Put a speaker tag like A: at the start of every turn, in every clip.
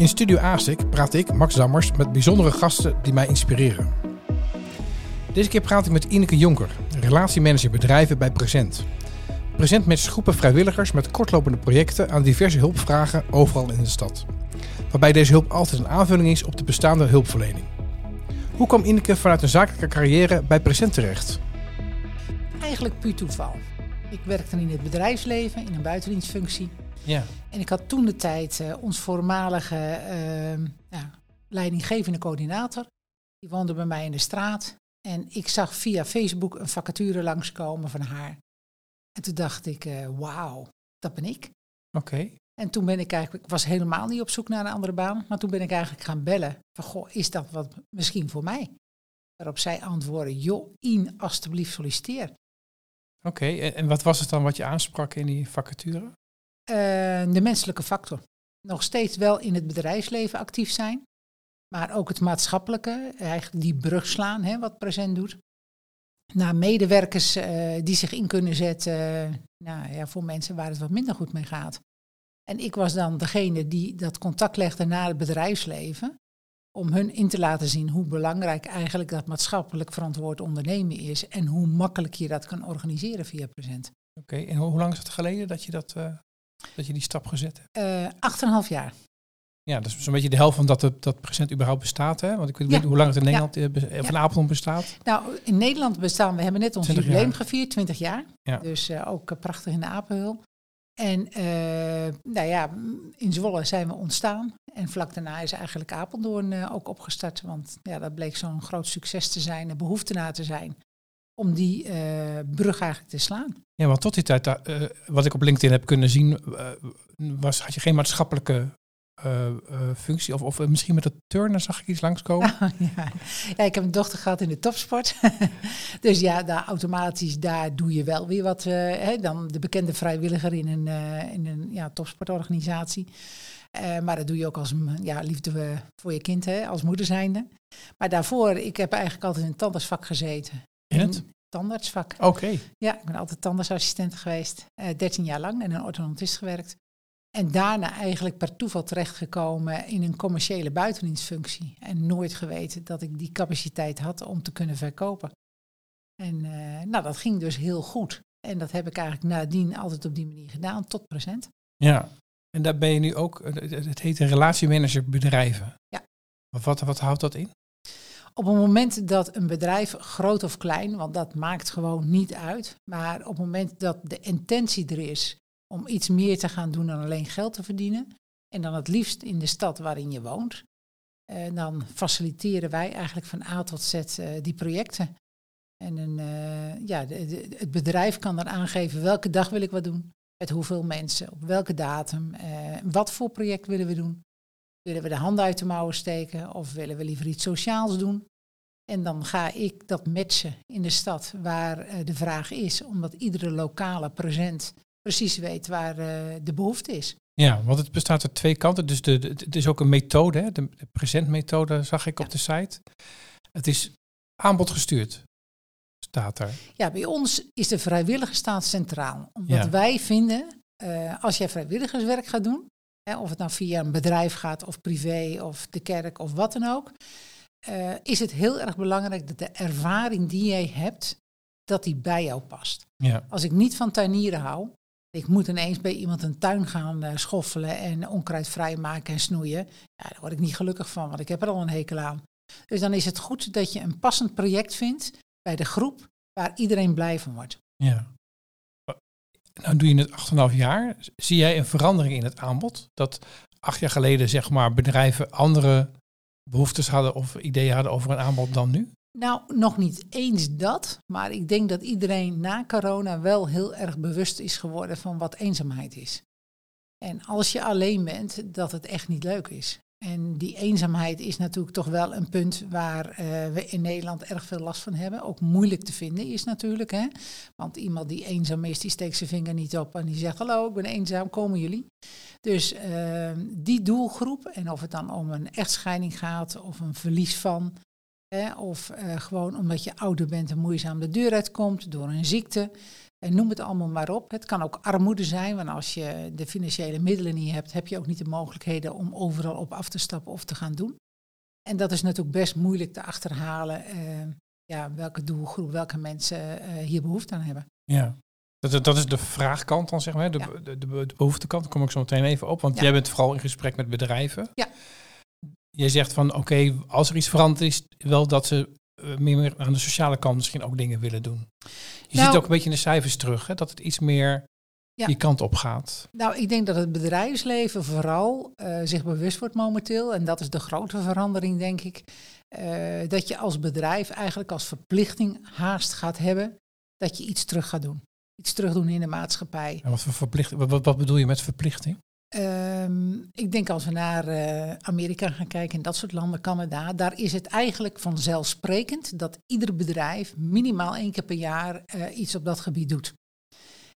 A: In Studio ASIC praat ik, Max Dammers, met bijzondere gasten die mij inspireren. Deze keer praat ik met Ineke Jonker, relatiemanager bedrijven bij Present. Present met groepen vrijwilligers met kortlopende projecten aan diverse hulpvragen overal in de stad. Waarbij deze hulp altijd een aanvulling is op de bestaande hulpverlening. Hoe kwam Ineke vanuit een zakelijke carrière bij Present terecht?
B: Eigenlijk puur toeval. Ik werkte in het bedrijfsleven, in een buitendienstfunctie.
A: Ja.
B: En ik had toen de tijd uh, ons voormalige uh, ja, leidinggevende coördinator. Die woonde bij mij in de straat. En ik zag via Facebook een vacature langskomen van haar. En toen dacht ik, uh, wauw, dat ben ik.
A: Oké. Okay.
B: En toen ben ik eigenlijk, ik was helemaal niet op zoek naar een andere baan. Maar toen ben ik eigenlijk gaan bellen. Van, goh, is dat wat misschien voor mij? Waarop zij antwoordde, joh, in, alstublieft solliciteer.
A: Oké, okay. en wat was het dan wat je aansprak in die vacature?
B: Uh, de menselijke factor. Nog steeds wel in het bedrijfsleven actief zijn. Maar ook het maatschappelijke, eigenlijk die brug slaan, hè, wat present doet. Naar medewerkers uh, die zich in kunnen zetten nou, ja, voor mensen waar het wat minder goed mee gaat. En ik was dan degene die dat contact legde naar het bedrijfsleven. Om hun in te laten zien hoe belangrijk eigenlijk dat maatschappelijk verantwoord ondernemen is. En hoe makkelijk je dat kan organiseren via Present.
A: Oké, en hoe lang is het geleden dat je, dat, uh, dat je die stap gezet hebt?
B: Uh, acht en een half jaar.
A: Ja, dat is zo'n beetje de helft van dat het, dat Present überhaupt bestaat. Hè? Want ik weet niet ja. hoe lang het in Nederland ja. of in Apeldoorn bestaat.
B: Nou, in Nederland bestaan we hebben net ons jubileum gevierd, 20 jaar. Ja. Dus uh, ook prachtig in de Apenhul. En uh, nou ja, in Zwolle zijn we ontstaan. En vlak daarna is eigenlijk Apeldoorn ook opgestart. Want ja, dat bleek zo'n groot succes te zijn, een behoefte na te zijn. Om die uh, brug eigenlijk te slaan.
A: Ja, want tot die tijd, wat ik op LinkedIn heb kunnen zien, was, had je geen maatschappelijke functie? Of, of misschien met de turner zag ik iets langskomen?
B: Oh, ja. ja, ik heb een dochter gehad in de topsport. dus ja, daar automatisch, daar doe je wel weer wat. Hè, dan de bekende vrijwilliger in een, in een ja, topsportorganisatie. maar dat doe je ook als ja, liefde voor je kind, hè, als moeder zijnde. Maar daarvoor, ik heb eigenlijk altijd in het tandartsvak gezeten.
A: In het?
B: tandartsvak.
A: Oké. Okay.
B: Ja, ik ben altijd tandartsassistent geweest. 13 jaar lang en een orthodontist gewerkt. En daarna eigenlijk per toeval terechtgekomen in een commerciële buitendienstfunctie. En nooit geweten dat ik die capaciteit had om te kunnen verkopen. En uh, nou, dat ging dus heel goed. En dat heb ik eigenlijk nadien altijd op die manier gedaan, tot present.
A: Ja, en daar ben je nu ook, het heet een relatiemanager bedrijven.
B: Ja.
A: Wat, wat houdt dat in?
B: Op het moment dat een bedrijf, groot of klein, want dat maakt gewoon niet uit. Maar op het moment dat de intentie er is om iets meer te gaan doen dan alleen geld te verdienen. En dan het liefst in de stad waarin je woont. En dan faciliteren wij eigenlijk van A tot Z uh, die projecten. En een, uh, ja, het bedrijf kan dan aangeven welke dag wil ik wat doen. Met hoeveel mensen, op welke datum. Uh, wat voor project willen we doen. Willen we de handen uit de mouwen steken of willen we liever iets sociaals doen? En dan ga ik dat matchen in de stad waar de vraag is, omdat iedere lokale present precies weet waar uh, de behoefte is.
A: Ja, want het bestaat uit twee kanten. Dus de, de het is ook een methode, hè? de, de presentmethode zag ik ja. op de site. Het is aanbod gestuurd, staat er.
B: Ja, bij ons is de vrijwillige staat centraal. Omdat ja. wij vinden, uh, als jij vrijwilligerswerk gaat doen, hè, of het nou via een bedrijf gaat of privé of de kerk of wat dan ook, uh, is het heel erg belangrijk dat de ervaring die jij hebt, dat die bij jou past.
A: Ja.
B: Als ik niet van tuinieren hou, ik moet ineens bij iemand een tuin gaan uh, schoffelen en onkruid vrijmaken en snoeien. Ja, daar word ik niet gelukkig van, want ik heb er al een hekel aan. Dus dan is het goed dat je een passend project vindt bij de groep waar iedereen blij van wordt.
A: Ja. Nou doe je het 8,5 jaar. Zie jij een verandering in het aanbod? Dat acht jaar geleden zeg maar bedrijven andere behoeftes hadden of ideeën hadden over een aanbod dan nu?
B: Nou, nog niet eens dat, maar ik denk dat iedereen na corona wel heel erg bewust is geworden van wat eenzaamheid is. En als je alleen bent, dat het echt niet leuk is. En die eenzaamheid is natuurlijk toch wel een punt waar uh, we in Nederland erg veel last van hebben. Ook moeilijk te vinden is natuurlijk. Hè? Want iemand die eenzaam is, die steekt zijn vinger niet op en die zegt: Hallo, ik ben eenzaam, komen jullie? Dus uh, die doelgroep, en of het dan om een echtscheiding gaat of een verlies van, of uh, gewoon omdat je ouder bent en moeizaam de deur uitkomt door een ziekte. En noem het allemaal maar op. Het kan ook armoede zijn, want als je de financiële middelen niet hebt, heb je ook niet de mogelijkheden om overal op af te stappen of te gaan doen. En dat is natuurlijk best moeilijk te achterhalen uh, ja, welke doelgroep, welke mensen uh, hier behoefte aan hebben.
A: Ja, dat, dat is de vraagkant dan, zeg maar. De, ja. de, de, de, behoeftekant, daar kom ik zo meteen even op. Want ja. jij bent vooral in gesprek met bedrijven.
B: Ja.
A: Je zegt van, oké, okay, als er iets verandert is, wel dat ze meer aan de sociale kant misschien ook dingen willen doen. Je nou, ziet ook een beetje in de cijfers terug, hè, dat het iets meer ja. die kant op gaat.
B: Nou, ik denk dat het bedrijfsleven vooral uh, zich bewust wordt momenteel. En dat is de grote verandering, denk ik. Uh, dat je als bedrijf eigenlijk als verplichting haast gaat hebben dat je iets terug gaat doen. Iets terug doen in de maatschappij.
A: En wat voor verplichting? Wat, wat bedoel je met verplichting?
B: Um, ik denk als we naar uh, Amerika gaan kijken en dat soort landen, Canada, daar is het eigenlijk vanzelfsprekend dat ieder bedrijf minimaal één keer per jaar uh, iets op dat gebied doet.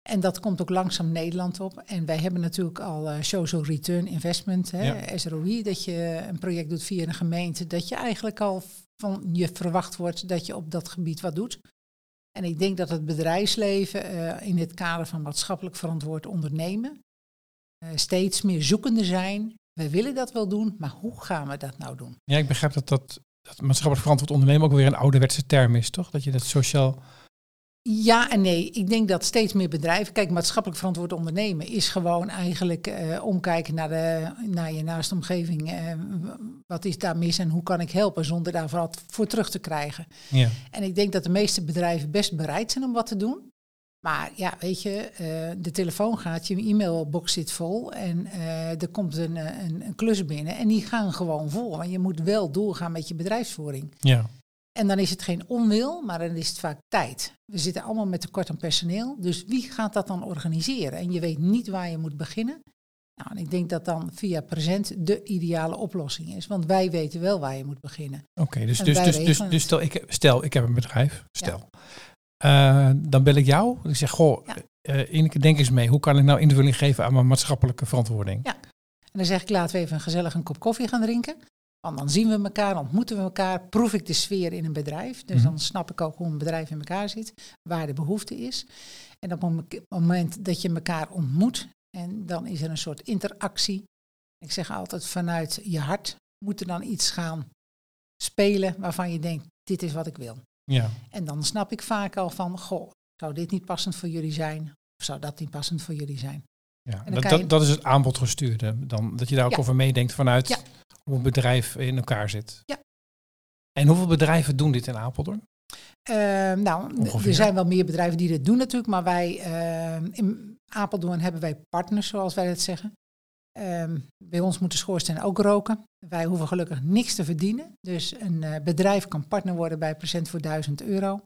B: En dat komt ook langzaam Nederland op. En wij hebben natuurlijk al uh, social return investment, hè, ja. SROI, dat je een project doet via een gemeente, dat je eigenlijk al van je verwacht wordt dat je op dat gebied wat doet. En ik denk dat het bedrijfsleven in het kader van maatschappelijk verantwoord ondernemen steeds meer zoekende zijn. We willen dat wel doen, maar hoe gaan we dat nou doen?
A: Ja, ik begrijp dat dat, dat maatschappelijk verantwoord ondernemen ook weer een ouderwetse term is, toch? Dat je dat sociaal
B: ja en nee. Ik denk dat steeds meer bedrijven. Kijk, maatschappelijk verantwoord ondernemen is gewoon eigenlijk uh, omkijken naar, de, naar je naaste omgeving. Uh, wat is daar mis en hoe kan ik helpen zonder daar wat voor terug te krijgen?
A: Ja.
B: En ik denk dat de meeste bedrijven best bereid zijn om wat te doen. Maar ja, weet je, uh, de telefoon gaat, je e-mailbox zit vol en er komt een, een, een klus binnen en die gaan gewoon vol. Want je moet wel doorgaan met je bedrijfsvoering.
A: Ja.
B: En dan is het geen onwil, maar dan is het vaak tijd. We zitten allemaal met tekort aan personeel, dus wie gaat dat dan organiseren? En je weet niet waar je moet beginnen. Nou, en ik denk dat dan via present de ideale oplossing is, want wij weten wel waar je moet beginnen.
A: Oké, okay, dus, dus, dus, dus, dus, stel, ik, stel, ik heb een bedrijf, stel. Ja. Uh, dan bel ik jou ik zeg, goh, ja. uh, Ineke, denk eens mee, hoe kan ik nou invulling geven aan mijn maatschappelijke verantwoording?
B: Ja, en dan zeg ik, laten we even een gezellig een kop koffie gaan drinken. Want dan zien we elkaar, ontmoeten we elkaar, proef ik de sfeer in een bedrijf. Dus mm-hmm. dan snap ik ook hoe een bedrijf in elkaar zit, waar de behoefte is. En op het moment dat je elkaar ontmoet, en dan is er een soort interactie. Ik zeg altijd vanuit je hart moet er dan iets gaan spelen waarvan je denkt, dit is wat ik wil.
A: Ja.
B: En dan snap ik vaak al van, goh, zou dit niet passend voor jullie zijn? Of zou dat niet passend voor jullie zijn?
A: Ja, dat, dat, dat, is het aanbodgestuurde. Dan, dat je daar ook ja. over meedenkt vanuit ja hoe een bedrijf in elkaar zit.
B: Ja.
A: En hoeveel bedrijven doen dit in Apeldoorn?
B: Uh, nou, Ongeveer. er zijn wel meer bedrijven die dit doen natuurlijk, maar wij uh, in Apeldoorn hebben wij partners, zoals wij dat zeggen. Uh, bij ons moet de schoorsteen ook roken. Wij hoeven gelukkig niks te verdienen. Dus een uh, bedrijf kan partner worden bij Present voor 1000 euro.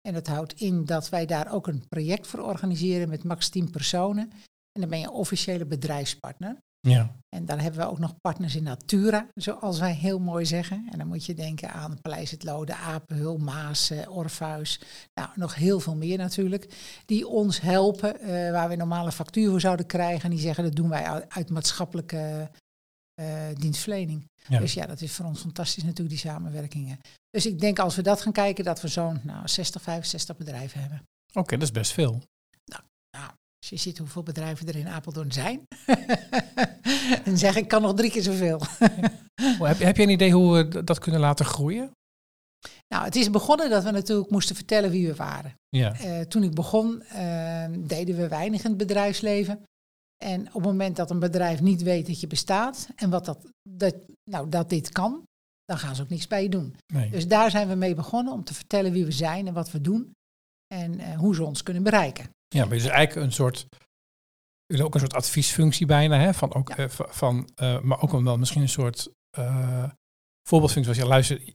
B: En dat houdt in dat wij daar ook een project voor organiseren met max 10 personen. En dan ben je officiële bedrijfspartner.
A: Ja.
B: En dan hebben we ook nog partners in Natura, zoals wij heel mooi zeggen. En dan moet je denken aan Paleis het Lode, Apenhul, Maas, Orpheus. Nou, nog heel veel meer natuurlijk. Die ons helpen, uh, waar we een normale factuur voor zouden krijgen. En die zeggen, dat doen wij uit, uit maatschappelijke uh, dienstverlening. Ja. Dus ja, dat is voor ons fantastisch natuurlijk, die samenwerkingen. Dus ik denk als we dat gaan kijken, dat we zo'n nou, 60, 65 bedrijven hebben.
A: Oké, okay, dat is best veel.
B: Nou, nou, als je ziet hoeveel bedrijven er in Apeldoorn zijn, dan zeg ik, kan nog drie keer zoveel.
A: heb, heb je een idee hoe we dat kunnen laten groeien?
B: Nou, het is begonnen dat we natuurlijk moesten vertellen wie we waren.
A: Ja.
B: Uh, toen ik begon, uh, deden we weinig in het bedrijfsleven. En op het moment dat een bedrijf niet weet dat je bestaat en wat dat, dat, nou, dat dit kan, dan gaan ze ook niks bij je doen.
A: Nee.
B: Dus daar zijn we mee begonnen om te vertellen wie we zijn en wat we doen en uh, hoe ze ons kunnen bereiken.
A: Ja, maar het is eigenlijk een soort, ook een soort adviesfunctie bijna, hè? Van ook, ja. uh, van, uh, maar ook wel misschien een soort uh, voorbeeldfunctie. Als je luistert,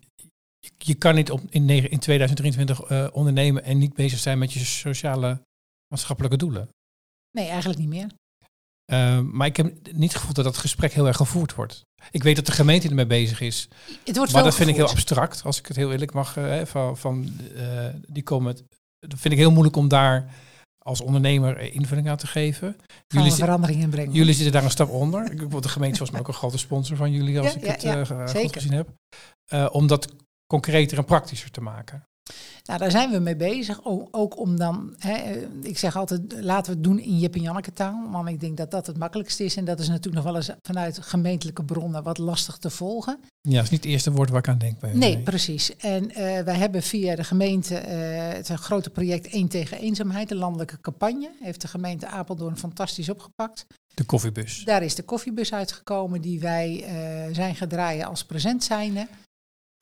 A: je, kan niet op, in, in 2023 ondernemen en niet bezig zijn met je sociale maatschappelijke doelen.
B: Nee, eigenlijk niet meer.
A: Uh, maar ik heb niet het gevoel dat dat gesprek heel erg gevoerd wordt. Ik weet dat de gemeente ermee bezig is.
B: Het wordt
A: maar dat
B: gevoerd.
A: vind ik heel abstract, als ik het heel eerlijk mag. Uh, van, van die komen. Dat vind ik heel moeilijk om daar als ondernemer invulling aan te geven.
B: Gaan jullie verandering in brengen.
A: Jullie zitten daar een stap onder. Ik, de gemeente was me ook een grote sponsor van jullie, als
B: ja,
A: ik het
B: ja,
A: uh, goed gezien heb. Uh, om dat concreter en praktischer te maken.
B: Nou, daar zijn we mee bezig. Ook, om dan, hè, eh, ik zeg altijd, laten we het doen in Jip en Janneke taal. Want ik denk dat dat het makkelijkste is. En dat is natuurlijk nog wel eens vanuit gemeentelijke bronnen wat lastig te volgen.
A: Ja, dat is niet het eerste woord waar ik aan denk. Bij
B: nee, precies. En uh, wij hebben via de gemeente uh, het grote project 1 tegen eenzaamheid, de landelijke campagne. Heeft de gemeente Apeldoorn fantastisch opgepakt.
A: De koffiebus.
B: Daar is de koffiebus uitgekomen die wij uh, zijn gedraaid als present zijnde.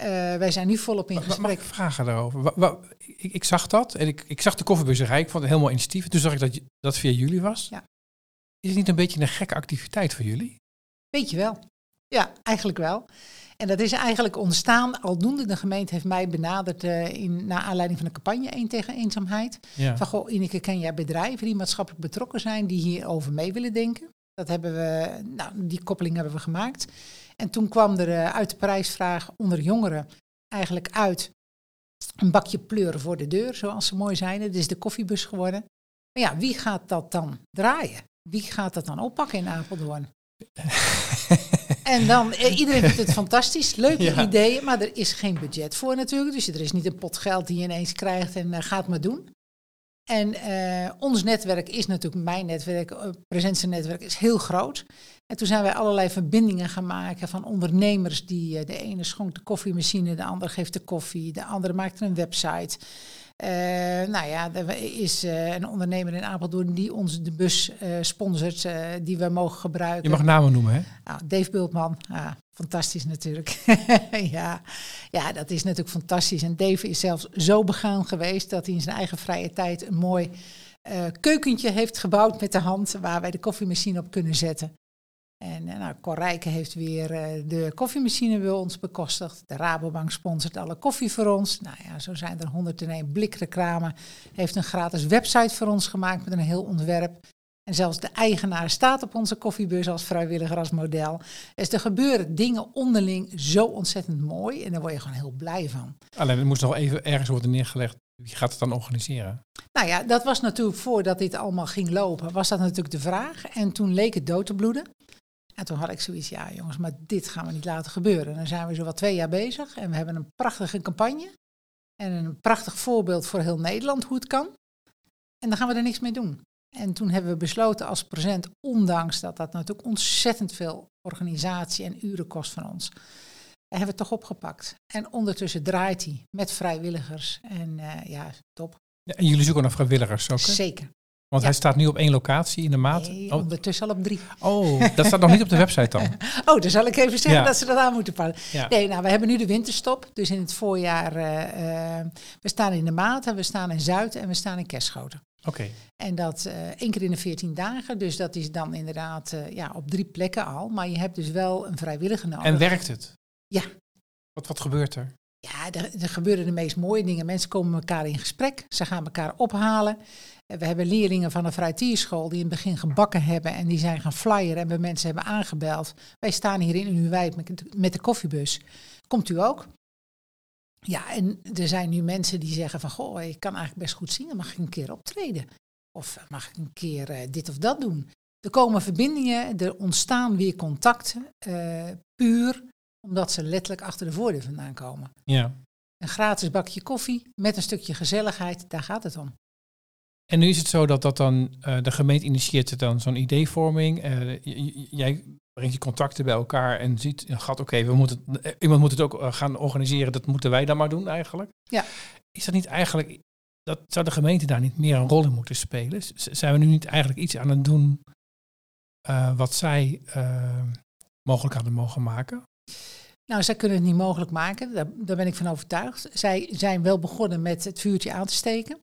B: Uh, wij zijn nu volop in gesprek. Mag
A: ik vragen daarover? ik, ik, zag dat en ik, ik zag de koffiebusserij. Ik vond het helemaal initiatief. Toen zag ik dat dat via jullie was.
B: Ja.
A: Is het niet een beetje een gekke activiteit voor jullie?
B: Weet je wel. Ja, eigenlijk wel. En dat is eigenlijk ontstaan, aldoende de gemeente heeft mij benaderd uh, in, naar aanleiding van de campagne 1 tegen eenzaamheid.
A: Ja.
B: Van, goh, Ineke, ken jij bedrijven die maatschappelijk betrokken zijn, die hierover mee willen denken? Dat hebben we, nou, die koppeling hebben we gemaakt. En toen kwam er uh, uit de prijsvraag onder jongeren eigenlijk uit een bakje pleuren voor de deur, zoals ze mooi zijn. Het is de koffiebus geworden. Maar ja, wie gaat dat dan draaien? Wie gaat dat dan oppakken in Apeldoorn? en dan, eh, iedereen vindt het fantastisch, leuke ja. ideeën, maar er is geen budget voor natuurlijk. Dus er is niet een pot geld die je ineens krijgt en uh, gaat maar doen. En uh, ons netwerk is natuurlijk, mijn netwerk, uh, presentienetwerk, is heel groot. En toen zijn wij allerlei verbindingen gaan maken van ondernemers die, uh, de ene schonk de koffiemachine, de andere geeft de koffie, de andere maakt een website. Nou ja, er is een ondernemer in Apeldoorn die ons de bus sponsort, die we mogen gebruiken.
A: Je mag namen noemen, hè?
B: Nou, Dave Bultman, ah, fantastisch natuurlijk. ja. ja, dat is natuurlijk fantastisch. En Dave is zelfs zo begaan geweest dat hij in zijn eigen vrije tijd een mooi keukentje heeft gebouwd met de hand, waar wij de koffiemachine op kunnen zetten. En nou, Cor Rijken heeft weer uh, de koffiemachine bij ons bekostigd. De Rabobank sponsort alle koffie voor ons. Nou ja, zo zijn er 101 blikreclame. Heeft een gratis website voor ons gemaakt met een heel ontwerp. En zelfs de eigenaar staat op onze koffiebus als vrijwilliger, als model. Dus er gebeuren dingen onderling zo ontzettend mooi. En daar word je gewoon heel blij van.
A: Alleen, het moest nog even ergens worden neergelegd. Wie gaat het dan organiseren?
B: Nou ja, dat was natuurlijk voordat dit allemaal ging lopen, was dat natuurlijk de vraag. En toen leek het dood te bloeden. En toen had ik zoiets, ja jongens, maar dit gaan we niet laten gebeuren. Dan zijn we zo wat twee jaar bezig en we hebben een prachtige campagne. En een prachtig voorbeeld voor heel Nederland hoe het kan. En dan gaan we er niks mee doen. En toen hebben we besloten als present, ondanks dat dat natuurlijk ontzettend veel organisatie en uren kost van ons, hebben we het toch opgepakt. En ondertussen draait hij met vrijwilligers. En uh, ja, top.
A: Ja, en jullie zoeken naar vrijwilligers ook? Hè?
B: Zeker.
A: Want hij staat nu op één locatie in de maat.
B: Nee, oh. ondertussen al op drie.
A: Oh, dat staat nog niet op de website dan.
B: oh, dan zal ik even zeggen ja. dat ze dat aan moeten pakken. Ja. Nee, nou, we hebben nu de winterstop. Dus in het voorjaar, uh, uh, we staan in de Maat, we staan in Zuid en we staan in Kerschoten.
A: Oké. Okay.
B: En dat uh, één keer in de veertien dagen. Dus dat is dan inderdaad ja, op drie plekken al. Maar je hebt dus wel een vrijwillige nodig.
A: En werkt het?
B: Ja.
A: Wat, wat gebeurt er?
B: Ja, er, er gebeuren de meest mooie dingen. Mensen komen elkaar in gesprek. Ze gaan elkaar ophalen. We hebben leerlingen van een fruitierschool die in het begin gebakken hebben en die zijn gaan flyeren en bij mensen hebben aangebeld. Wij staan hier in Unuwijk met, met de koffiebus. Komt u ook? Ja, en er zijn nu mensen die zeggen van, goh, ik kan eigenlijk best goed zingen, mag ik een keer optreden? Of mag ik een keer uh, dit of dat doen? Er komen verbindingen, er ontstaan weer contacten, uh, puur omdat ze letterlijk achter de voordeur vandaan komen.
A: Ja.
B: Een gratis bakje koffie met een stukje gezelligheid, daar gaat het om.
A: En nu is het zo dat, dat dan uh, de gemeente initieert dan zo'n ideevorming. Uh, jij brengt je contacten bij elkaar en ziet, gaat oké, we moeten iemand moet het ook uh, gaan organiseren. Dat moeten wij dan maar doen eigenlijk.
B: Ja.
A: Is dat niet eigenlijk, dat zou de gemeente daar niet meer een rol in moeten spelen? Zijn we nu niet eigenlijk iets aan het doen wat zij mogelijk hadden mogen maken?
B: Nou, zij kunnen het niet mogelijk maken, daar, daar, ben ik van overtuigd. Zij zijn wel begonnen met het vuurtje aan te steken.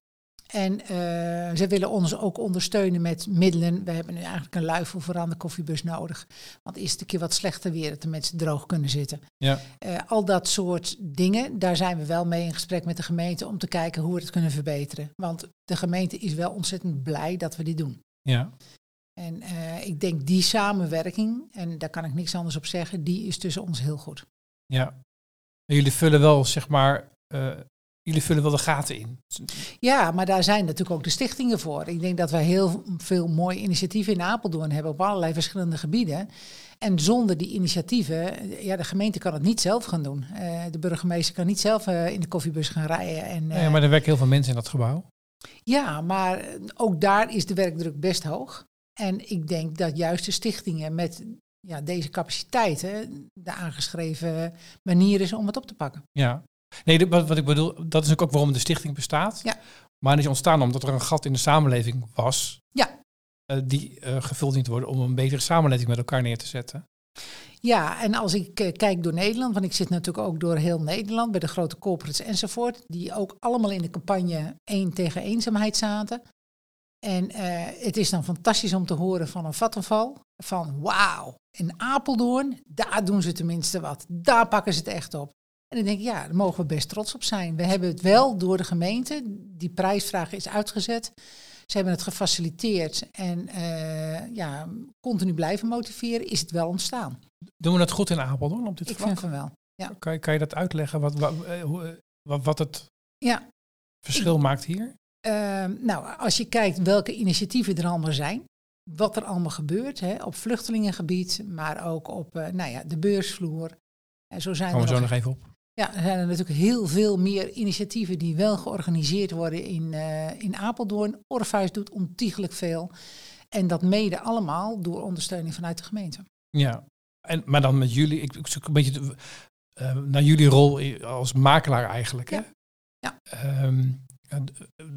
B: En uh, ze willen ons ook ondersteunen met middelen. We hebben nu eigenlijk een luifel voor aan de koffiebus nodig. Want is het een keer wat slechter weer dat de mensen droog kunnen zitten.
A: Ja.
B: Uh, al dat soort dingen, daar zijn we wel mee in gesprek met de gemeente om te kijken hoe we het kunnen verbeteren. Want de gemeente is wel ontzettend blij dat we dit doen.
A: Ja.
B: En uh, ik denk die samenwerking, en daar kan ik niks anders op zeggen, die is tussen ons heel goed.
A: Ja. En jullie vullen wel, zeg maar, jullie vullen wel de gaten in.
B: Ja, maar daar zijn natuurlijk ook de stichtingen voor. Ik denk dat wij heel veel mooie initiatieven in Apeldoorn hebben op allerlei verschillende gebieden. En zonder die initiatieven, ja, de gemeente kan het niet zelf gaan doen. Uh, de burgemeester kan niet zelf uh, in de koffiebus gaan rijden. En,
A: uh, ja, maar er werken heel veel mensen in dat gebouw.
B: Ja, maar ook daar is de werkdruk best hoog. En ik denk dat juist de stichtingen met ja, deze capaciteiten de aangeschreven manier is om het op te pakken.
A: Ja, nee, wat, wat ik bedoel, dat is ook waarom de stichting bestaat.
B: Ja.
A: Maar het is ontstaan omdat er een gat in de samenleving was.
B: Ja.
A: Uh, die uh, gevuld te worden om een betere samenleving met elkaar neer te zetten.
B: Ja, en als ik uh, kijk door Nederland, want ik zit natuurlijk ook door heel Nederland bij de grote corporates enzovoort, die ook allemaal in de campagne één tegen eenzaamheid zaten. En het is dan fantastisch om te horen van een vattenval, van wauw, in Apeldoorn, daar doen ze tenminste wat. Daar pakken ze het echt op. En dan denk ik, ja, daar mogen we best trots op zijn. We hebben het wel door de gemeente, die prijsvraag is uitgezet. Ze hebben het gefaciliteerd en uh, ja, continu blijven motiveren, is het wel ontstaan.
A: Doen we dat goed in Apeldoorn op dit
B: ik
A: vlak?
B: Ik vind van wel, ja.
A: Kan, je, kan je dat uitleggen, wat, wat, eh, wat, wat het
B: ja.
A: verschil maakt hier?
B: Uh, nou, als je kijkt welke initiatieven er allemaal zijn, wat er allemaal gebeurt hè, op vluchtelingengebied, maar ook op uh, nou ja, de beursvloer. En zo zijn
A: Komen
B: er
A: we zo nog even op.
B: Ja, er zijn er natuurlijk heel veel meer initiatieven die wel georganiseerd worden in, uh, in Apeldoorn. Orpheus doet ontiegelijk veel. En dat mede allemaal door ondersteuning vanuit de gemeente.
A: Ja, en, maar dan met jullie, ik, ik zoek een beetje de, uh, naar jullie rol als makelaar eigenlijk. Hè?
B: Ja. ja.
A: Um,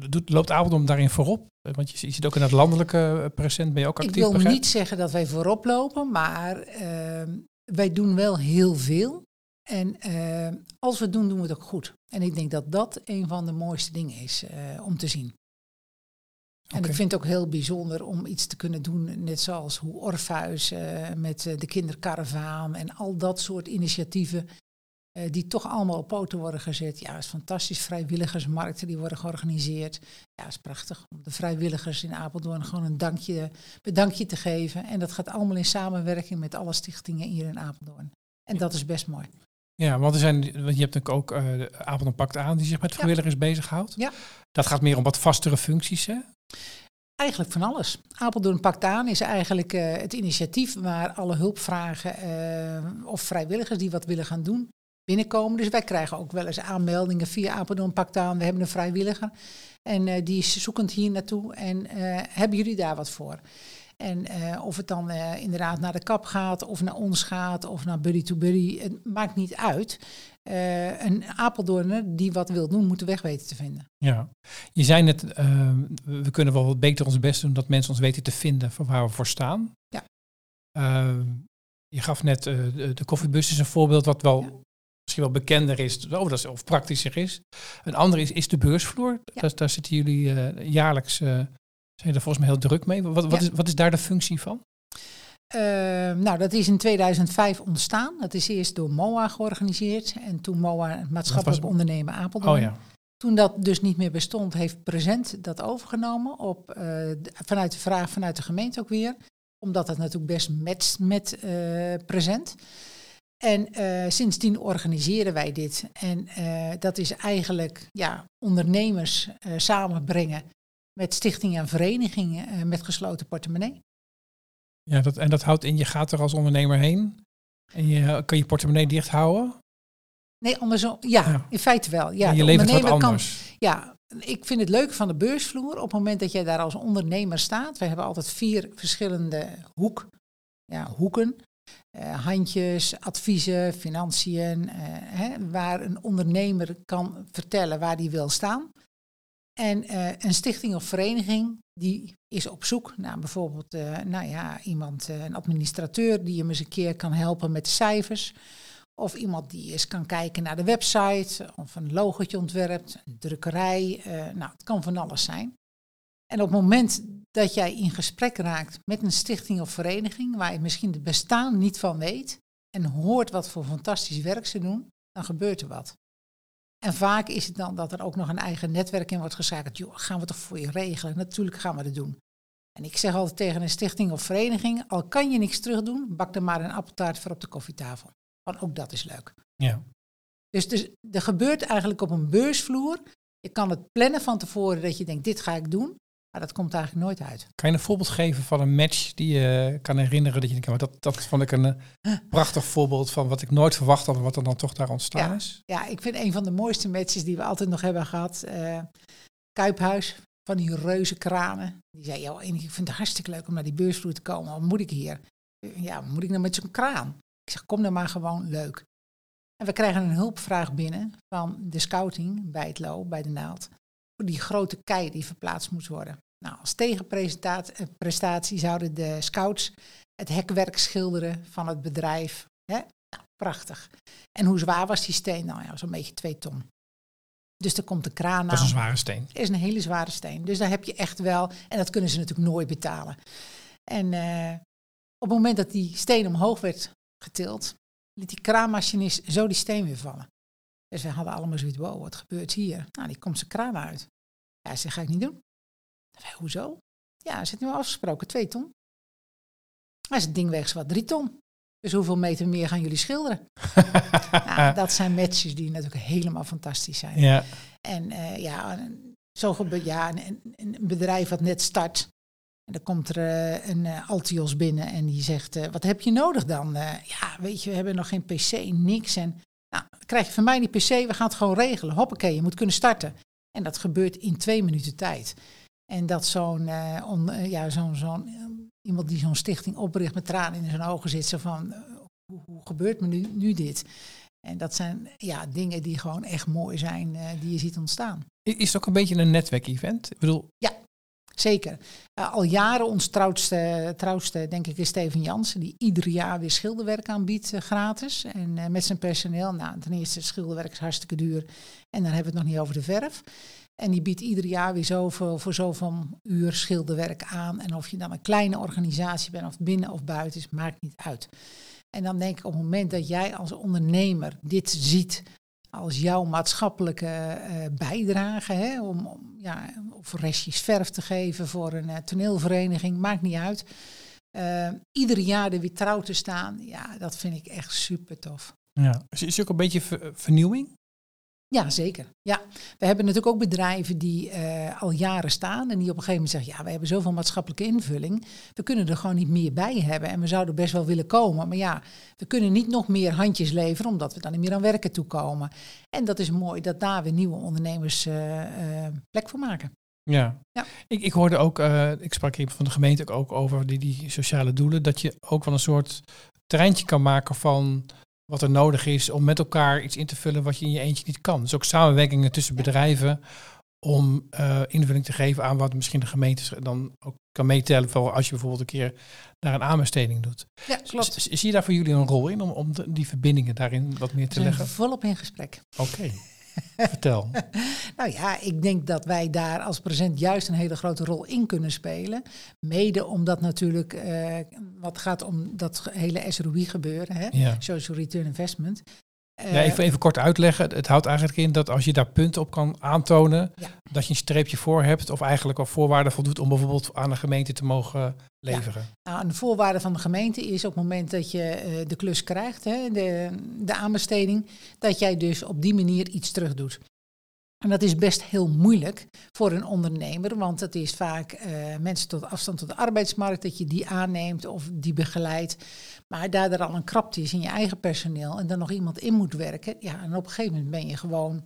A: doet, loopt Apeldoorn daarin voorop? Want je, je zit ook in het landelijke present, ben je ook actief?
B: Ik wil
A: begrijp?
B: niet zeggen dat wij voorop lopen, maar uh, wij doen wel heel veel. En uh, als we het doen, doen we het ook goed. En ik denk dat dat een van de mooiste dingen is uh, om te zien. En ik vind het ook heel bijzonder om iets te kunnen doen, net zoals hoe Orpheus uh, met de kinderkaravaan en al dat soort initiatieven, die toch allemaal op poten worden gezet. Ja, is fantastisch. Vrijwilligersmarkten die worden georganiseerd. Ja, is prachtig om de vrijwilligers in Apeldoorn gewoon een dankje, bedankje te geven. En dat gaat allemaal in samenwerking met alle stichtingen hier in Apeldoorn. En dat is best mooi.
A: Ja, want er zijn, want je hebt natuurlijk ook uh, Apeldoorn Pakt aan die zich met vrijwilligers ja. bezighoudt.
B: Ja.
A: Dat gaat meer om wat vastere functies, hè?
B: Eigenlijk van alles. Apeldoorn Pakt aan is eigenlijk uh, het initiatief waar alle hulpvragen uh, of vrijwilligers die wat willen gaan doen binnenkomen. Dus wij krijgen ook wel eens aanmeldingen via Apeldoorn Pakt aan. We hebben een vrijwilliger en uh, die is zoekend hier naartoe. En hebben jullie daar wat voor? En uh, of het dan uh, inderdaad naar de kap gaat, of naar ons gaat, of naar buddy to buddy, het maakt niet uit. Uh, een Apeldoorner die wat wil doen, moet de weg weten te vinden.
A: Ja, je zei net, we kunnen wel wat beter ons best doen dat mensen ons weten te vinden voor waar we voor staan.
B: Ja.
A: je gaf net de, de koffiebus is een voorbeeld wat wel ja. misschien wel bekender is, of, dat is, of praktischer is. Een ander is, is de beursvloer.
B: Ja.
A: Daar, daar zitten jullie jaarlijks zijn er volgens mij heel druk mee. Wat, wat,
B: Ja.
A: is, wat is daar de functie van?
B: Uh, nou, dat is in 2005 ontstaan. Dat is eerst door MOA georganiseerd. En toen MOA, het maatschappelijk
A: was-
B: ondernemen Apeldoorn.
A: Oh ja.
B: Toen dat dus niet meer bestond, heeft Present dat overgenomen. Op, eh, vanuit de vraag vanuit de gemeente ook weer. Omdat het natuurlijk best matcht met eh, Present. En eh, sindsdien organiseren wij dit. En dat is eigenlijk ja, ondernemers samenbrengen met stichtingen en verenigingen eh, met gesloten portemonnee.
A: ja dat, en dat houdt in, je gaat er als ondernemer heen. En je kan je portemonnee dicht houden.
B: Nee, andersom. Ja,
A: Ja.
B: in feite wel. Ja,
A: en je levert wat
B: kan-
A: anders.
B: Ja, ik vind het leuk van de beursvloer. Op het moment dat jij daar als ondernemer staat. We hebben altijd vier verschillende hoek, ja, hoeken. Eh, handjes, adviezen, financiën. eh, hè, waar een ondernemer kan vertellen waar die wil staan. En eh, een stichting of vereniging die is op zoek naar bijvoorbeeld eh, nou ja, iemand, eh, een administrateur die hem eens een keer kan helpen met de cijfers. Of iemand die eens kan kijken naar de website, of een logotje ontwerpt, een drukkerij. nou, het kan van alles zijn. En op het moment dat jij in gesprek raakt met een stichting of vereniging, waar je misschien het bestaan niet van weet, en hoort wat voor fantastisch werk ze doen, dan gebeurt er wat. En vaak is het dan dat er ook nog een eigen netwerk in wordt geschakeld. Joh, gaan we toch voor je regelen? Natuurlijk gaan we dat doen. En ik zeg altijd tegen een stichting of vereniging, al kan je niks terug doen, bak er maar een appeltaart voor op de koffietafel. Want ook dat is leuk.
A: Ja.
B: Dus, dus er gebeurt eigenlijk op een beursvloer. Je kan het plannen van tevoren dat je denkt, dit ga ik doen. Maar dat komt eigenlijk nooit uit.
A: Kan je een voorbeeld geven van een match die je kan herinneren? Dat je denkt, dat, dat vond ik een eh, prachtig voorbeeld van wat ik nooit verwacht had, wat er dan toch daar ontstaan
B: Ja.
A: is.
B: Ja, ik vind een van de mooiste matches die we altijd nog hebben gehad. eh, Kuiphuis, van die reuze kranen. Die zei, joh, ik vind het hartstikke leuk om naar die beursvloer te komen. Wat moet ik hier? Ja, wat moet ik nou met zo'n kraan? Ik zeg, kom dan maar gewoon leuk. En we krijgen een hulpvraag binnen van de scouting bij het LO, bij de naald. Die grote kei die verplaatst moest worden. Nou, als tegenprestatie zouden de scouts het hekwerk schilderen van het bedrijf. Hè? Nou, prachtig. En hoe zwaar was die steen? Nou ja, zo'n beetje twee ton. Dus er komt de kraan
A: Dat is
B: aan.
A: een zware steen.
B: Het is een hele zware steen. Dus daar heb je echt wel, en dat kunnen ze natuurlijk nooit betalen. En eh, op het moment dat die steen omhoog werd getild, liet die kraanmachinist zo die steen weer vallen. Dus we hadden allemaal zoiets, wow, wat gebeurt hier? Nou, die komt zijn kraan uit. Ja, ze ga ik niet doen. Hoezo? Ja, ze het nu afgesproken, twee ton. Maar het ding weegt wat drie ton. Dus hoeveel meter meer gaan jullie schilderen? nou, dat zijn matches die natuurlijk helemaal fantastisch zijn.
A: Ja.
B: En eh, ja, zo gebeurt ja, een, een- bedrijf wat net start. En dan komt er eh, een eh, Altios binnen en die zegt, wat heb je nodig dan? Ja, weet je, we hebben nog geen pc, niks. En nou, dan krijg je van mij die pc, we gaan het gewoon regelen. Hoppakee, je moet kunnen starten. En dat gebeurt in twee minuten tijd. En dat zo'n, eh, on- eh, ja, zo'n, zo'n, eh, iemand die zo'n stichting opricht met tranen in zijn ogen zit, zo van, hoe, hoe gebeurt me nu, nu dit? En dat zijn ja, dingen die gewoon echt mooi zijn, die je ziet ontstaan.
A: Is het ook een beetje een netwerkevent? Ik bedoel,
B: Zeker. Eh, al jaren ons trouwste, trouwste, denk ik, is Steven Jansen, die ieder jaar weer schilderwerk aanbiedt eh, gratis. En eh, met zijn personeel. Nou, ten eerste, schilderwerk is hartstikke duur. En dan hebben we het nog niet over de verf. En die biedt ieder jaar weer zoveel voor zoveel uur schilderwerk aan. En of je dan een kleine organisatie bent, of binnen of buiten, is, maakt niet uit. En dan denk ik op het moment dat jij als ondernemer dit ziet als jouw maatschappelijke eh, bijdrage, hè, om, om ja, of restjes verf te geven voor een eh, toneelvereniging, maakt niet uit. Eh, ieder jaar er weer trouw te staan, ja, dat vind ik echt super tof.
A: ja. is, is ook een beetje ver- vernieuwing?
B: Ja, zeker. Ja. We hebben natuurlijk ook bedrijven die eh, al jaren staan en die op een gegeven moment zeggen, ja, we hebben zoveel maatschappelijke invulling, we kunnen er gewoon niet meer bij hebben en we zouden best wel willen komen, maar ja, we kunnen niet nog meer handjes leveren omdat we dan niet meer aan werken toekomen. En dat is mooi dat daar weer nieuwe ondernemers eh, eh, plek voor maken.
A: Ja.
B: Ja.
A: Ik, ik hoorde ook, ik sprak hier van de gemeente ook over die, die sociale doelen, dat je ook wel een soort treintje kan maken van wat er nodig is om met elkaar iets in te vullen wat je in je eentje niet kan. Dus ook samenwerkingen tussen bedrijven om eh, invulling te geven aan wat misschien de gemeente dan ook kan meetellen voor als je bijvoorbeeld een keer naar een aanbesteding doet.
B: Ja, klopt.
A: Zie je daar voor jullie een rol in om, om de- die verbindingen daarin wat meer te leggen?
B: volop in gesprek.
A: Oké, vertel.
B: Nou ja, ik denk dat wij daar als present juist een hele grote rol in kunnen spelen. Mede omdat natuurlijk eh, wat gaat om dat hele SROI gebeuren, hè?
A: Ja.
B: Social Return Investment. Eh,
A: Ja, even, even kort uitleggen. Het- houdt eigenlijk in dat als je daar punten op kan aantonen,
B: Ja.
A: dat je een streepje voor hebt of eigenlijk al voorwaarden voldoet om bijvoorbeeld aan de gemeente te mogen leveren.
B: Nou, een voorwaarde van de gemeente is op het moment dat je eh, de klus krijgt, hè, de, de aanbesteding, dat jij dus op die manier iets terug doet. En dat is best heel moeilijk voor een ondernemer, want het is vaak eh, mensen tot afstand tot de arbeidsmarkt, dat je die aanneemt of die begeleidt. Maar daar er al een krapte is in je eigen personeel en dan nog iemand in moet werken, ja, en op een gegeven moment ben je gewoon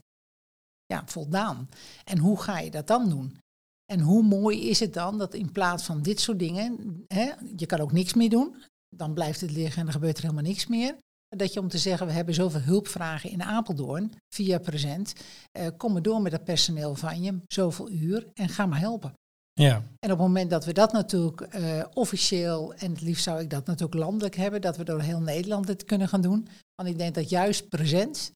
B: ja, voldaan. En hoe ga je dat dan doen? En hoe mooi is het dan dat in plaats van dit soort dingen, hè, je kan ook niks meer doen, dan blijft het liggen en er gebeurt er helemaal niks meer. Dat je om te zeggen, we hebben zoveel hulpvragen in Apeldoorn via Present, eh, kom maar door met dat personeel van je, zoveel uur en ga maar helpen.
A: Ja.
B: En op het moment dat we dat natuurlijk eh, officieel, en het liefst zou ik dat natuurlijk landelijk hebben, dat we door heel Nederland dit kunnen gaan doen. Want ik denk dat juist Present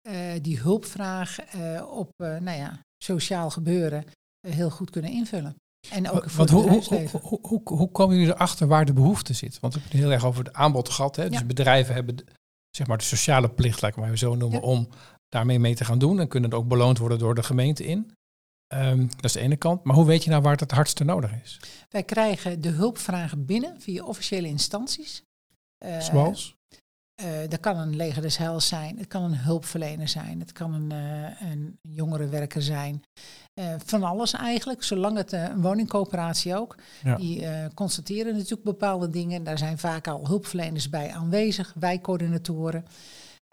B: eh, die hulpvraag eh, op nou ja, sociaal gebeuren heel goed kunnen invullen. En ook voor
A: Want
B: het
A: hoe, hoe, hoe, hoe, komen jullie erachter waar de behoefte zit? Want we hebben het heel erg over het aanbod gehad. Hè? Dus
B: Ja.
A: bedrijven hebben de- zeg maar de sociale plicht, laat ik maar zo noemen,
B: Ja.
A: om daarmee mee te gaan doen. En kunnen ook beloond worden door de gemeente in. Ehm, dat is de ene kant. Maar hoe weet je nou waar het het hardste nodig is?
B: Wij krijgen de hulpvragen binnen via officiële instanties.
A: Zoals?
B: Uh, dat kan een leger des heils zijn, het kan een hulpverlener zijn, het kan een, uh, een jongerenwerker zijn. Uh, van alles eigenlijk, zolang het een woningcoöperatie ook. Ja. Die constateren natuurlijk bepaalde dingen. Daar zijn vaak al hulpverleners bij aanwezig, wijkcoördinatoren.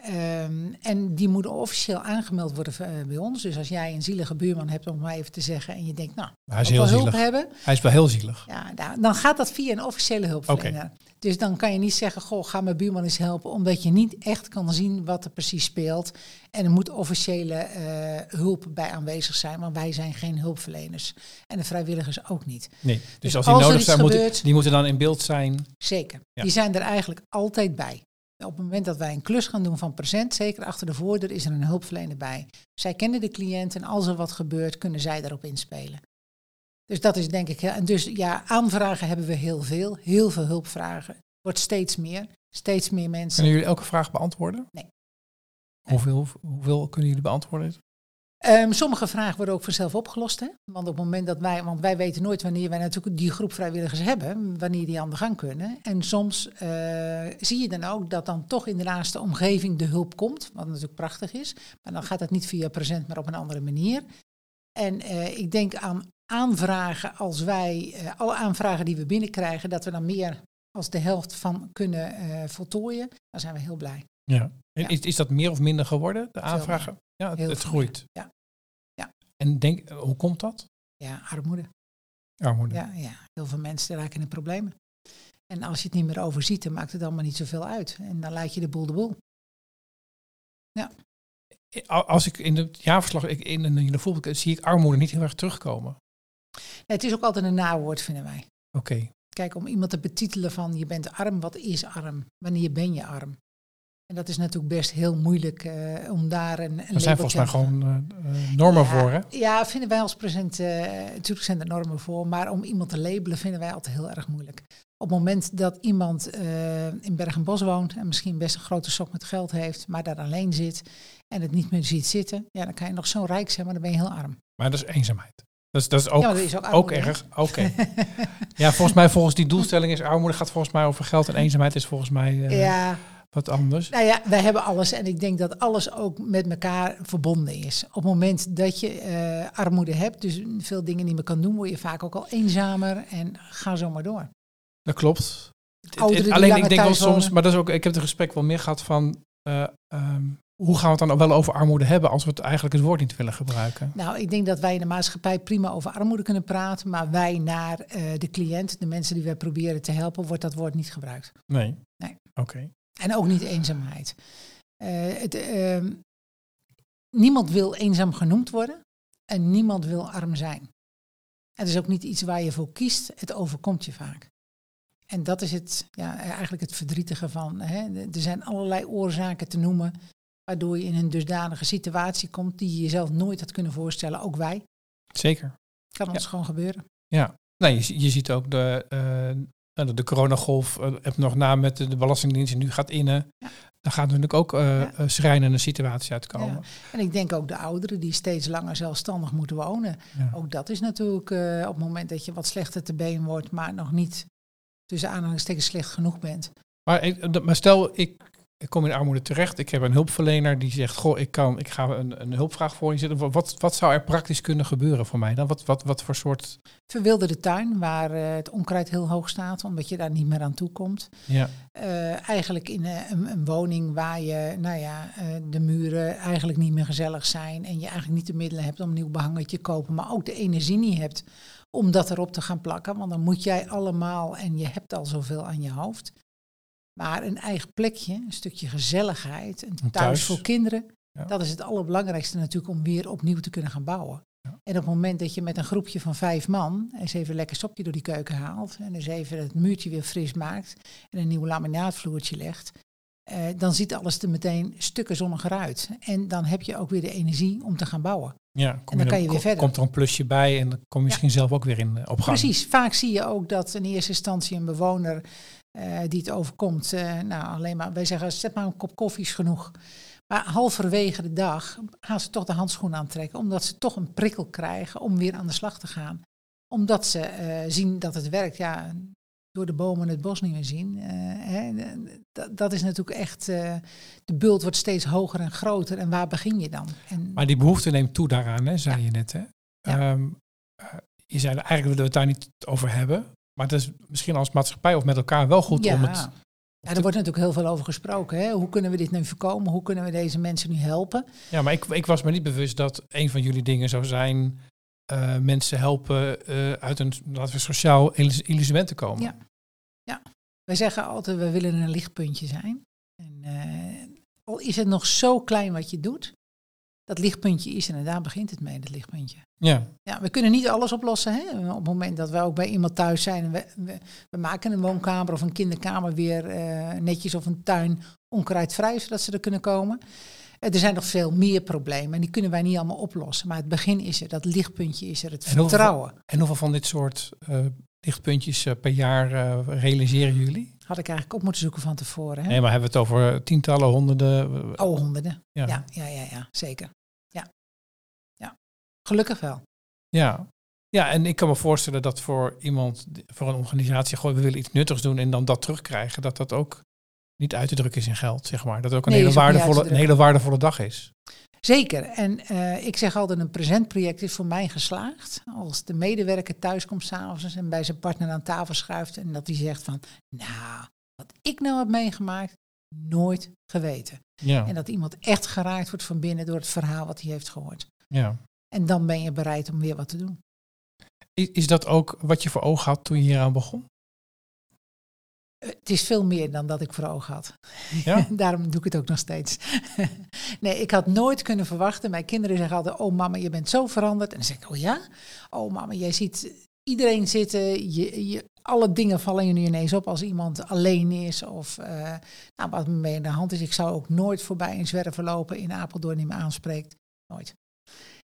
B: Um, en die moeten officieel aangemeld worden uh, bij ons. Dus als jij een zielige buurman hebt, om maar even te zeggen, en je denkt, nou,
A: hij is heel
B: hulp hebben.
A: Hij is wel heel zielig.
B: Ja, nou, dan gaat dat via een officiële hulpverlener. Okay. Dus dan kan je niet zeggen, goh, ga mijn buurman eens helpen, omdat je niet echt kan zien wat er precies speelt. En er moet officiële uh, hulp bij aanwezig zijn, want wij zijn geen hulpverleners. En de vrijwilligers ook niet.
A: Nee, dus, dus als die nodig zijn, gebeurt, die moeten dan in beeld zijn.
B: Zeker, ja. die zijn er eigenlijk altijd bij. Op het moment dat wij een klus gaan doen van present, zeker achter de voordeur, is er een hulpverlener bij. Zij kennen de cliënt en als er wat gebeurt, kunnen zij daarop inspelen. Dus dat is denk ik. En dus ja, aanvragen hebben we heel veel. Heel veel hulpvragen. Wordt steeds meer. Steeds meer mensen.
A: Kunnen jullie elke vraag beantwoorden?
B: Nee.
A: Hoeveel, hoeveel kunnen jullie beantwoorden?
B: Um, sommige vragen worden ook vanzelf opgelost. Hè? Want op het moment dat wij, want wij weten nooit wanneer wij natuurlijk die groep vrijwilligers hebben, wanneer die aan de gang kunnen. En soms uh, zie je dan ook dat dan toch in de naaste omgeving de hulp komt, wat natuurlijk prachtig is. Maar dan gaat dat niet via present, maar op een andere manier. En uh, ik denk aan aanvragen als wij, uh, alle aanvragen die we binnenkrijgen, dat we dan meer als de helft van kunnen voltooien, dan zijn we heel blij.
A: Ja. ja. Is, is dat meer of minder geworden, de aanvragen? Ja, het, het groeit.
B: Ja. ja.
A: En denk, hoe komt dat?
B: Ja, armoede.
A: Armoede.
B: Ja, ja, heel veel mensen raken in problemen. En als je het niet meer overziet, dan maakt het allemaal niet zoveel uit. En dan laat je de boel de boel. Ja.
A: Als ik in het jaarverslag, in, in de voorbeeld, zie ik armoede niet heel erg terugkomen.
B: Nee, het is ook altijd een nawoord, vinden wij.
A: Oké.
B: Kijk, om iemand te betitelen van je bent arm, wat is arm? Wanneer ben je arm? En dat is natuurlijk best heel moeilijk uh, om daar een. een
A: er zijn volgens mij gewoon uh, normen
B: ja,
A: voor, hè?
B: Ja, vinden wij als present. Uh, natuurlijk zijn er normen voor, maar om iemand te labelen vinden wij altijd heel erg moeilijk. Op het moment dat iemand in Berg en Bos woont en misschien best een grote sok met geld heeft, maar daar alleen zit en het niet meer ziet zitten, ja, dan kan je nog zo rijk zijn, maar dan ben je heel arm.
A: Maar dat is eenzaamheid. Dat is, dat is ook,
B: ja, dat is ook,
A: ook erg. Oké. ja, volgens mij, volgens die doelstelling is armoede gaat volgens mij over geld en eenzaamheid is volgens mij.
B: ja
A: wat anders?
B: Nou ja, wij hebben alles en ik denk dat alles ook met elkaar verbonden is. Op het moment dat je uh, armoede hebt, dus veel dingen niet meer kan doen, word je vaak ook al eenzamer en ga zo maar door.
A: Dat klopt. Alleen ik denk wel soms, maar dat is ook, ik heb het gesprek wel meer gehad van uh, um, hoe gaan we het dan wel over armoede hebben als we het eigenlijk het woord niet willen gebruiken?
B: Nou, ik denk dat wij in de maatschappij prima over armoede kunnen praten, maar wij naar uh, de cliënt, de mensen die wij proberen te helpen, wordt dat woord niet gebruikt.
A: Nee.
B: Nee.
A: Oké.
B: En ook niet eenzaamheid. Uh, het, uh, niemand wil eenzaam genoemd worden en niemand wil arm zijn. Het is ook niet iets waar je voor kiest, het overkomt je vaak. En dat is het, ja, eigenlijk het verdrietige van. Hè. Er zijn allerlei oorzaken te noemen waardoor je in een dusdanige situatie komt die je jezelf nooit had kunnen voorstellen, ook wij.
A: Zeker.
B: Kan ons gewoon gebeuren.
A: Ja, nee, je, je ziet ook de, uh, nou, de coronagolf uh, heb nog na met de, Belastingdienst en nu gaat innen. Ja. Dan gaat natuurlijk ook uh, ja. schrijnende situatie uitkomen. Ja.
B: En ik denk ook de ouderen die steeds langer zelfstandig moeten wonen. Ook dat is natuurlijk uh, op het moment dat je wat slechter te been wordt, maar nog niet tussen aanhalingstekens slecht genoeg bent.
A: Maar, maar stel, ik ik kom in armoede terecht. Ik heb een hulpverlener die zegt: Goh, ik, kan, ik ga een, een hulpvraag voor je zetten. Wat, wat zou er praktisch kunnen gebeuren voor mij dan? Wat, wat, wat voor soort.
B: Verwilderde tuin, waar uh, het onkruid heel hoog staat, omdat je daar niet meer aan toe komt.
A: Ja.
B: Uh, eigenlijk in uh, een, een, woning waar je, nou ja, de muren eigenlijk niet meer gezellig zijn. En je eigenlijk niet de middelen hebt om een nieuw behangetje te kopen, maar ook de energie niet hebt om dat erop te gaan plakken. Want dan moet jij allemaal en je hebt al zoveel aan je hoofd. Maar een eigen plekje, een stukje gezelligheid, een thuis, thuis. voor kinderen. Ja. Dat is het allerbelangrijkste natuurlijk om weer opnieuw te kunnen gaan bouwen. Ja. En op het moment dat je met een groepje van vijf man eens even lekker sopje door die keuken haalt en eens even het muurtje weer fris maakt en een nieuw laminaatvloertje legt, eh, dan ziet alles er meteen stukken zonniger uit. En dan heb je ook weer de energie om te gaan bouwen.
A: Ja,
B: en dan kan je weer verder.
A: Komt er een plusje bij en dan kom je misschien zelf ook weer in op gang.
B: Precies. Vaak zie je ook dat in eerste instantie een bewoner uh, die het overkomt. Uh, nou, alleen maar, wij zeggen, zet maar een kop koffie is genoeg. Maar halverwege de dag gaan ze toch de handschoen aantrekken, omdat ze toch een prikkel krijgen om weer aan de slag te gaan. Omdat ze uh, zien dat het werkt. Ja, door de bomen het bos niet meer zien. Eh, hè, dat, is natuurlijk echt, de bult wordt steeds hoger en groter. En waar begin je dan? En,
A: maar die behoefte neemt toe daaraan, hè, zei je net. Hè? Ja. Um, je zei eigenlijk willen we het daar niet over hebben. Maar het is misschien als maatschappij of met elkaar wel goed om het...
B: Ja, er wordt natuurlijk heel veel over gesproken. Hè? Hoe kunnen we dit nu voorkomen? Hoe kunnen we deze mensen nu helpen?
A: Ja, maar ik, ik was me niet bewust dat een van jullie dingen zou zijn uh, mensen helpen uh, uit een, laten we sociaal illusionement te komen.
B: Ja. ja, wij zeggen altijd, we willen een lichtpuntje zijn. En, uh, al is het nog zo klein wat je doet, dat lichtpuntje is en daar begint het mee, dat lichtpuntje.
A: Ja.
B: ja we kunnen niet alles oplossen. Hè? Op het moment dat we ook bij iemand thuis zijn en we, we, we maken een woonkamer of een kinderkamer weer netjes of een tuin onkruidvrij, zodat ze er kunnen komen. Er zijn nog veel meer problemen en die kunnen wij niet allemaal oplossen. Maar het begin is er, dat lichtpuntje is er, het vertrouwen.
A: en hoeveel van dit soort uh, lichtpuntjes uh, per jaar realiseren jullie?
B: Had ik eigenlijk op moeten zoeken van tevoren. Hè?
A: Nee, maar hebben we het over tientallen, honderden?
B: Oh, honderden. Ja, ja, ja, ja, ja zeker. Ja. ja, gelukkig wel.
A: Ja. Ja, en ik kan me voorstellen dat voor iemand, voor een organisatie, gewoon we willen iets nuttigs doen en dan dat terugkrijgen, dat dat ook niet uit te drukken is in geld, zeg maar. Dat het ook een, hele, waardevolle, een hele waardevolle dag is.
B: Zeker. En uh, ik zeg altijd, een presentproject is voor mij geslaagd. Als de medewerker thuis komt s'avonds en bij zijn partner aan tafel schuift en dat hij zegt van, nou, wat ik nou heb meegemaakt, nooit geweten. Ja. En dat iemand echt geraakt wordt van binnen door het verhaal wat hij heeft gehoord.
A: Ja.
B: En dan ben je bereid om weer wat te doen.
A: Is, is dat ook wat je voor ogen had toen je hier aan begon?
B: Het is veel meer dan dat ik voor ogen had. Ja? Daarom doe ik het ook nog steeds. nee, ik had nooit kunnen verwachten. Mijn kinderen zeggen altijd: Oh, mama, je bent zo veranderd. En dan zeg ik: Oh ja? Oh, mama, jij ziet iedereen zitten. Je, je, alle dingen vallen je nu ineens op als iemand alleen is. Of uh, nou, wat me mee in de hand is. Ik zou ook nooit voorbij een zwerver lopen in Apeldoorn die me aanspreekt. Nooit.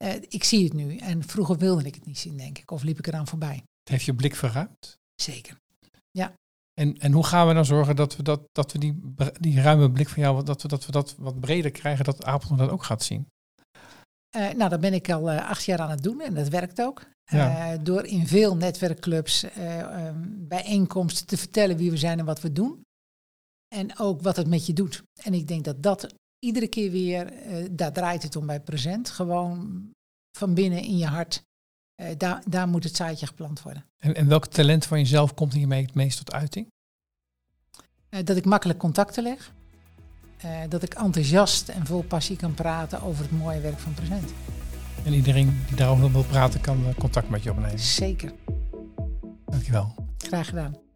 B: Uh, ik zie het nu. En vroeger wilde ik het niet zien, denk ik. Of liep ik eraan voorbij.
A: Heeft je blik verruimd?
B: Zeker. Ja,
A: en, en hoe gaan we dan zorgen dat we, dat, dat we die, die ruime blik van jou, dat we, dat we dat wat breder krijgen, dat Apeldoorn dat ook gaat zien?
B: Uh, nou, dat ben ik al uh, acht jaar aan het doen en dat werkt ook. Uh, door in veel netwerkclubs um, bijeenkomsten te vertellen wie we zijn en wat we doen. En ook wat het met je doet. En ik denk dat dat iedere keer weer, daar draait het om bij present, gewoon van binnen in je hart uh, daar, daar moet het zaadje geplant worden.
A: En, en welk talent van jezelf komt hiermee het meest tot uiting?
B: Uh, dat ik makkelijk contacten leg. Uh, dat ik enthousiast en vol passie kan praten over het mooie werk van Present.
A: En iedereen die daarover wil praten kan contact met je opnemen?
B: Zeker.
A: Dankjewel.
B: Graag gedaan.